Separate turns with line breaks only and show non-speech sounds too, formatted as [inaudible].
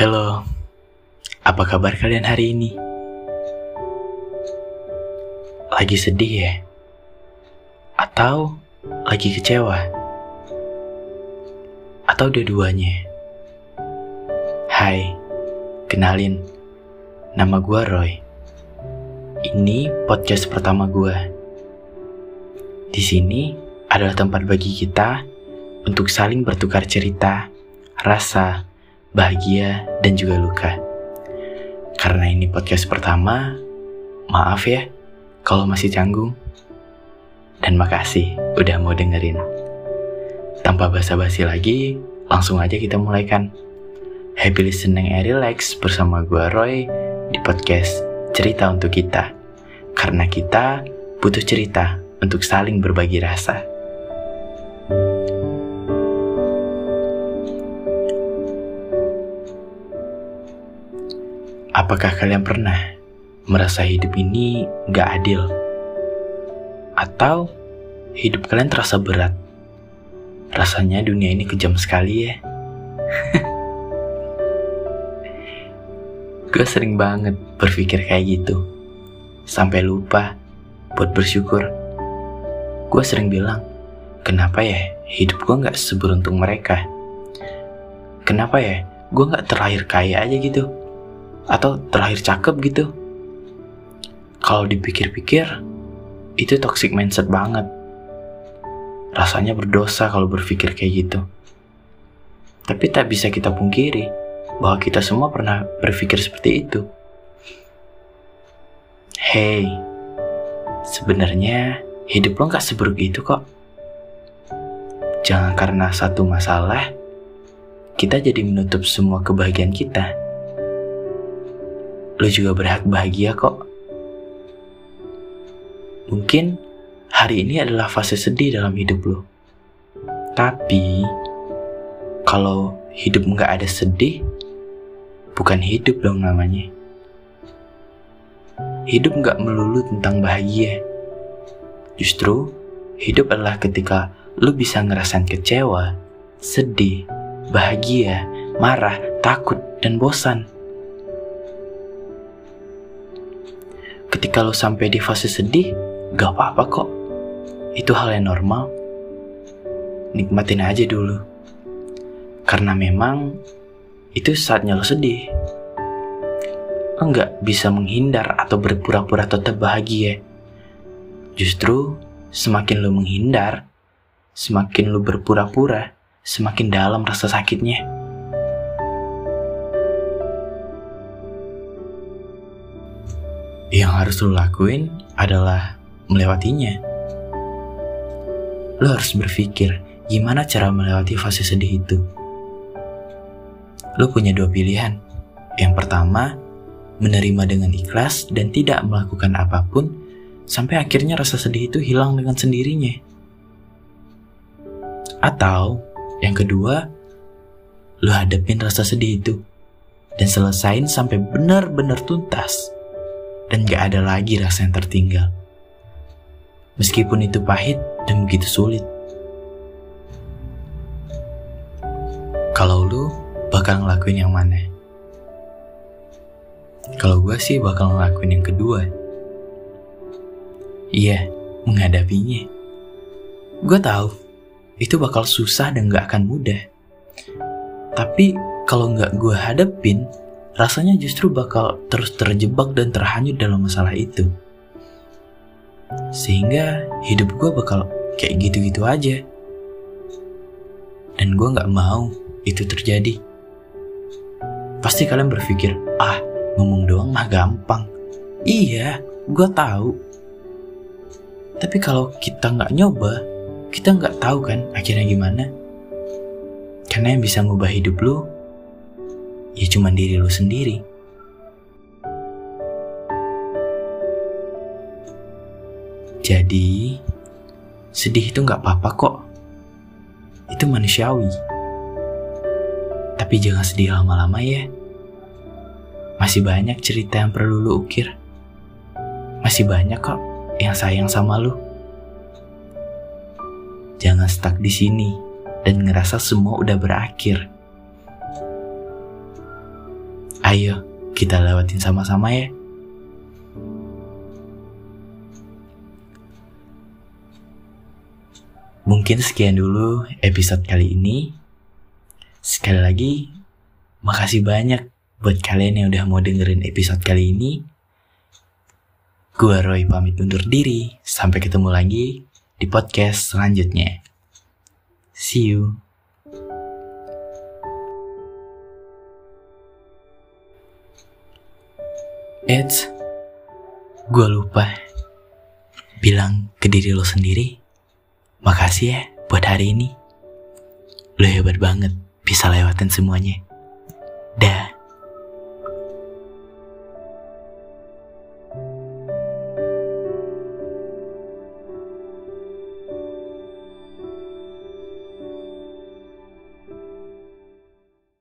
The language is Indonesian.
Halo, apa kabar kalian hari ini? Lagi sedih ya? Atau lagi kecewa? Atau dua-duanya? Hai, kenalin, nama gue Roy. Ini podcast pertama gue. Di sini adalah tempat bagi kita untuk saling bertukar cerita, rasa, bahagia, dan juga luka. Karena ini podcast pertama, maaf ya kalau masih canggung. Dan makasih udah mau dengerin. Tanpa basa-basi lagi, langsung aja kita mulaikan. Happy listening and relax bersama gue Roy di podcast Cerita Untuk Kita. Karena kita butuh cerita untuk saling berbagi rasa. Apakah kalian pernah merasa hidup ini gak adil? Atau hidup kalian terasa berat? Rasanya dunia ini kejam sekali ya. [laughs] Gue sering banget berpikir kayak gitu. Sampai lupa buat bersyukur. Gue sering bilang, kenapa ya hidup gue gak seberuntung mereka? Kenapa ya gue gak terlahir kaya aja gitu? Atau terlahir cakep gitu. Kalau dipikir-pikir, itu toxic mindset banget. Rasanya berdosa kalau berpikir kayak gitu. Tapi tak bisa kita pungkiri bahwa kita semua pernah berpikir seperti itu. Hey, sebenarnya hidup lo gak seburuk itu kok. Jangan karena satu masalah, kita jadi menutup semua kebahagiaan kita lo juga berhak bahagia kok. Mungkin hari ini adalah fase sedih dalam hidup lo. Tapi, kalau hidup nggak ada sedih, bukan hidup dong namanya. Hidup nggak melulu tentang bahagia. Justru, hidup adalah ketika lo bisa ngerasain kecewa, sedih, bahagia, marah, takut, dan bosan. Ketika lo sampai di fase sedih, gak apa-apa kok. Itu hal yang normal. Nikmatin aja dulu. Karena memang itu saatnya lo sedih. Lo gak bisa menghindar atau berpura-pura tetap bahagia. Justru semakin lo menghindar, semakin lo berpura-pura, semakin dalam rasa sakitnya. Yang harus lo lakuin adalah melewatinya. Lo harus berpikir gimana cara melewati fase sedih itu. Lo punya dua pilihan. Yang pertama, menerima dengan ikhlas dan tidak melakukan apa pun sampai akhirnya rasa sedih itu hilang dengan sendirinya. Atau yang kedua, lo hadapin rasa sedih itu dan selesain sampai benar-benar tuntas dan gak ada lagi rasa yang tertinggal. Meskipun itu pahit dan begitu sulit. Kalau lu bakal ngelakuin yang mana? Kalau gue sih bakal ngelakuin yang kedua. Iya, menghadapinya. Gue tahu itu bakal susah dan gak akan mudah. Tapi kalau nggak gue hadapin, rasanya justru bakal terus terjebak dan terhanyut dalam masalah itu. Sehingga hidup gue bakal kayak gitu-gitu aja. Dan gue gak mau itu terjadi. Pasti kalian berpikir, ah ngomong doang mah gampang. Iya, gue tahu. Tapi kalau kita nggak nyoba, kita nggak tahu kan akhirnya gimana. Karena yang bisa ngubah hidup lu ya cuma diri lu sendiri. Jadi, sedih itu nggak apa-apa kok. Itu manusiawi. Tapi jangan sedih lama-lama ya. Masih banyak cerita yang perlu lu ukir. Masih banyak kok yang sayang sama lu. Jangan stuck di sini dan ngerasa semua udah berakhir. Ayo, kita lewatin sama-sama ya. Mungkin sekian dulu episode kali ini. Sekali lagi, makasih banyak buat kalian yang udah mau dengerin episode kali ini. Gua Roy pamit undur diri. Sampai ketemu lagi di podcast selanjutnya. See you. Eits, gue lupa bilang ke diri lo sendiri, makasih ya buat hari ini. Lo hebat banget bisa lewatin semuanya. Dah.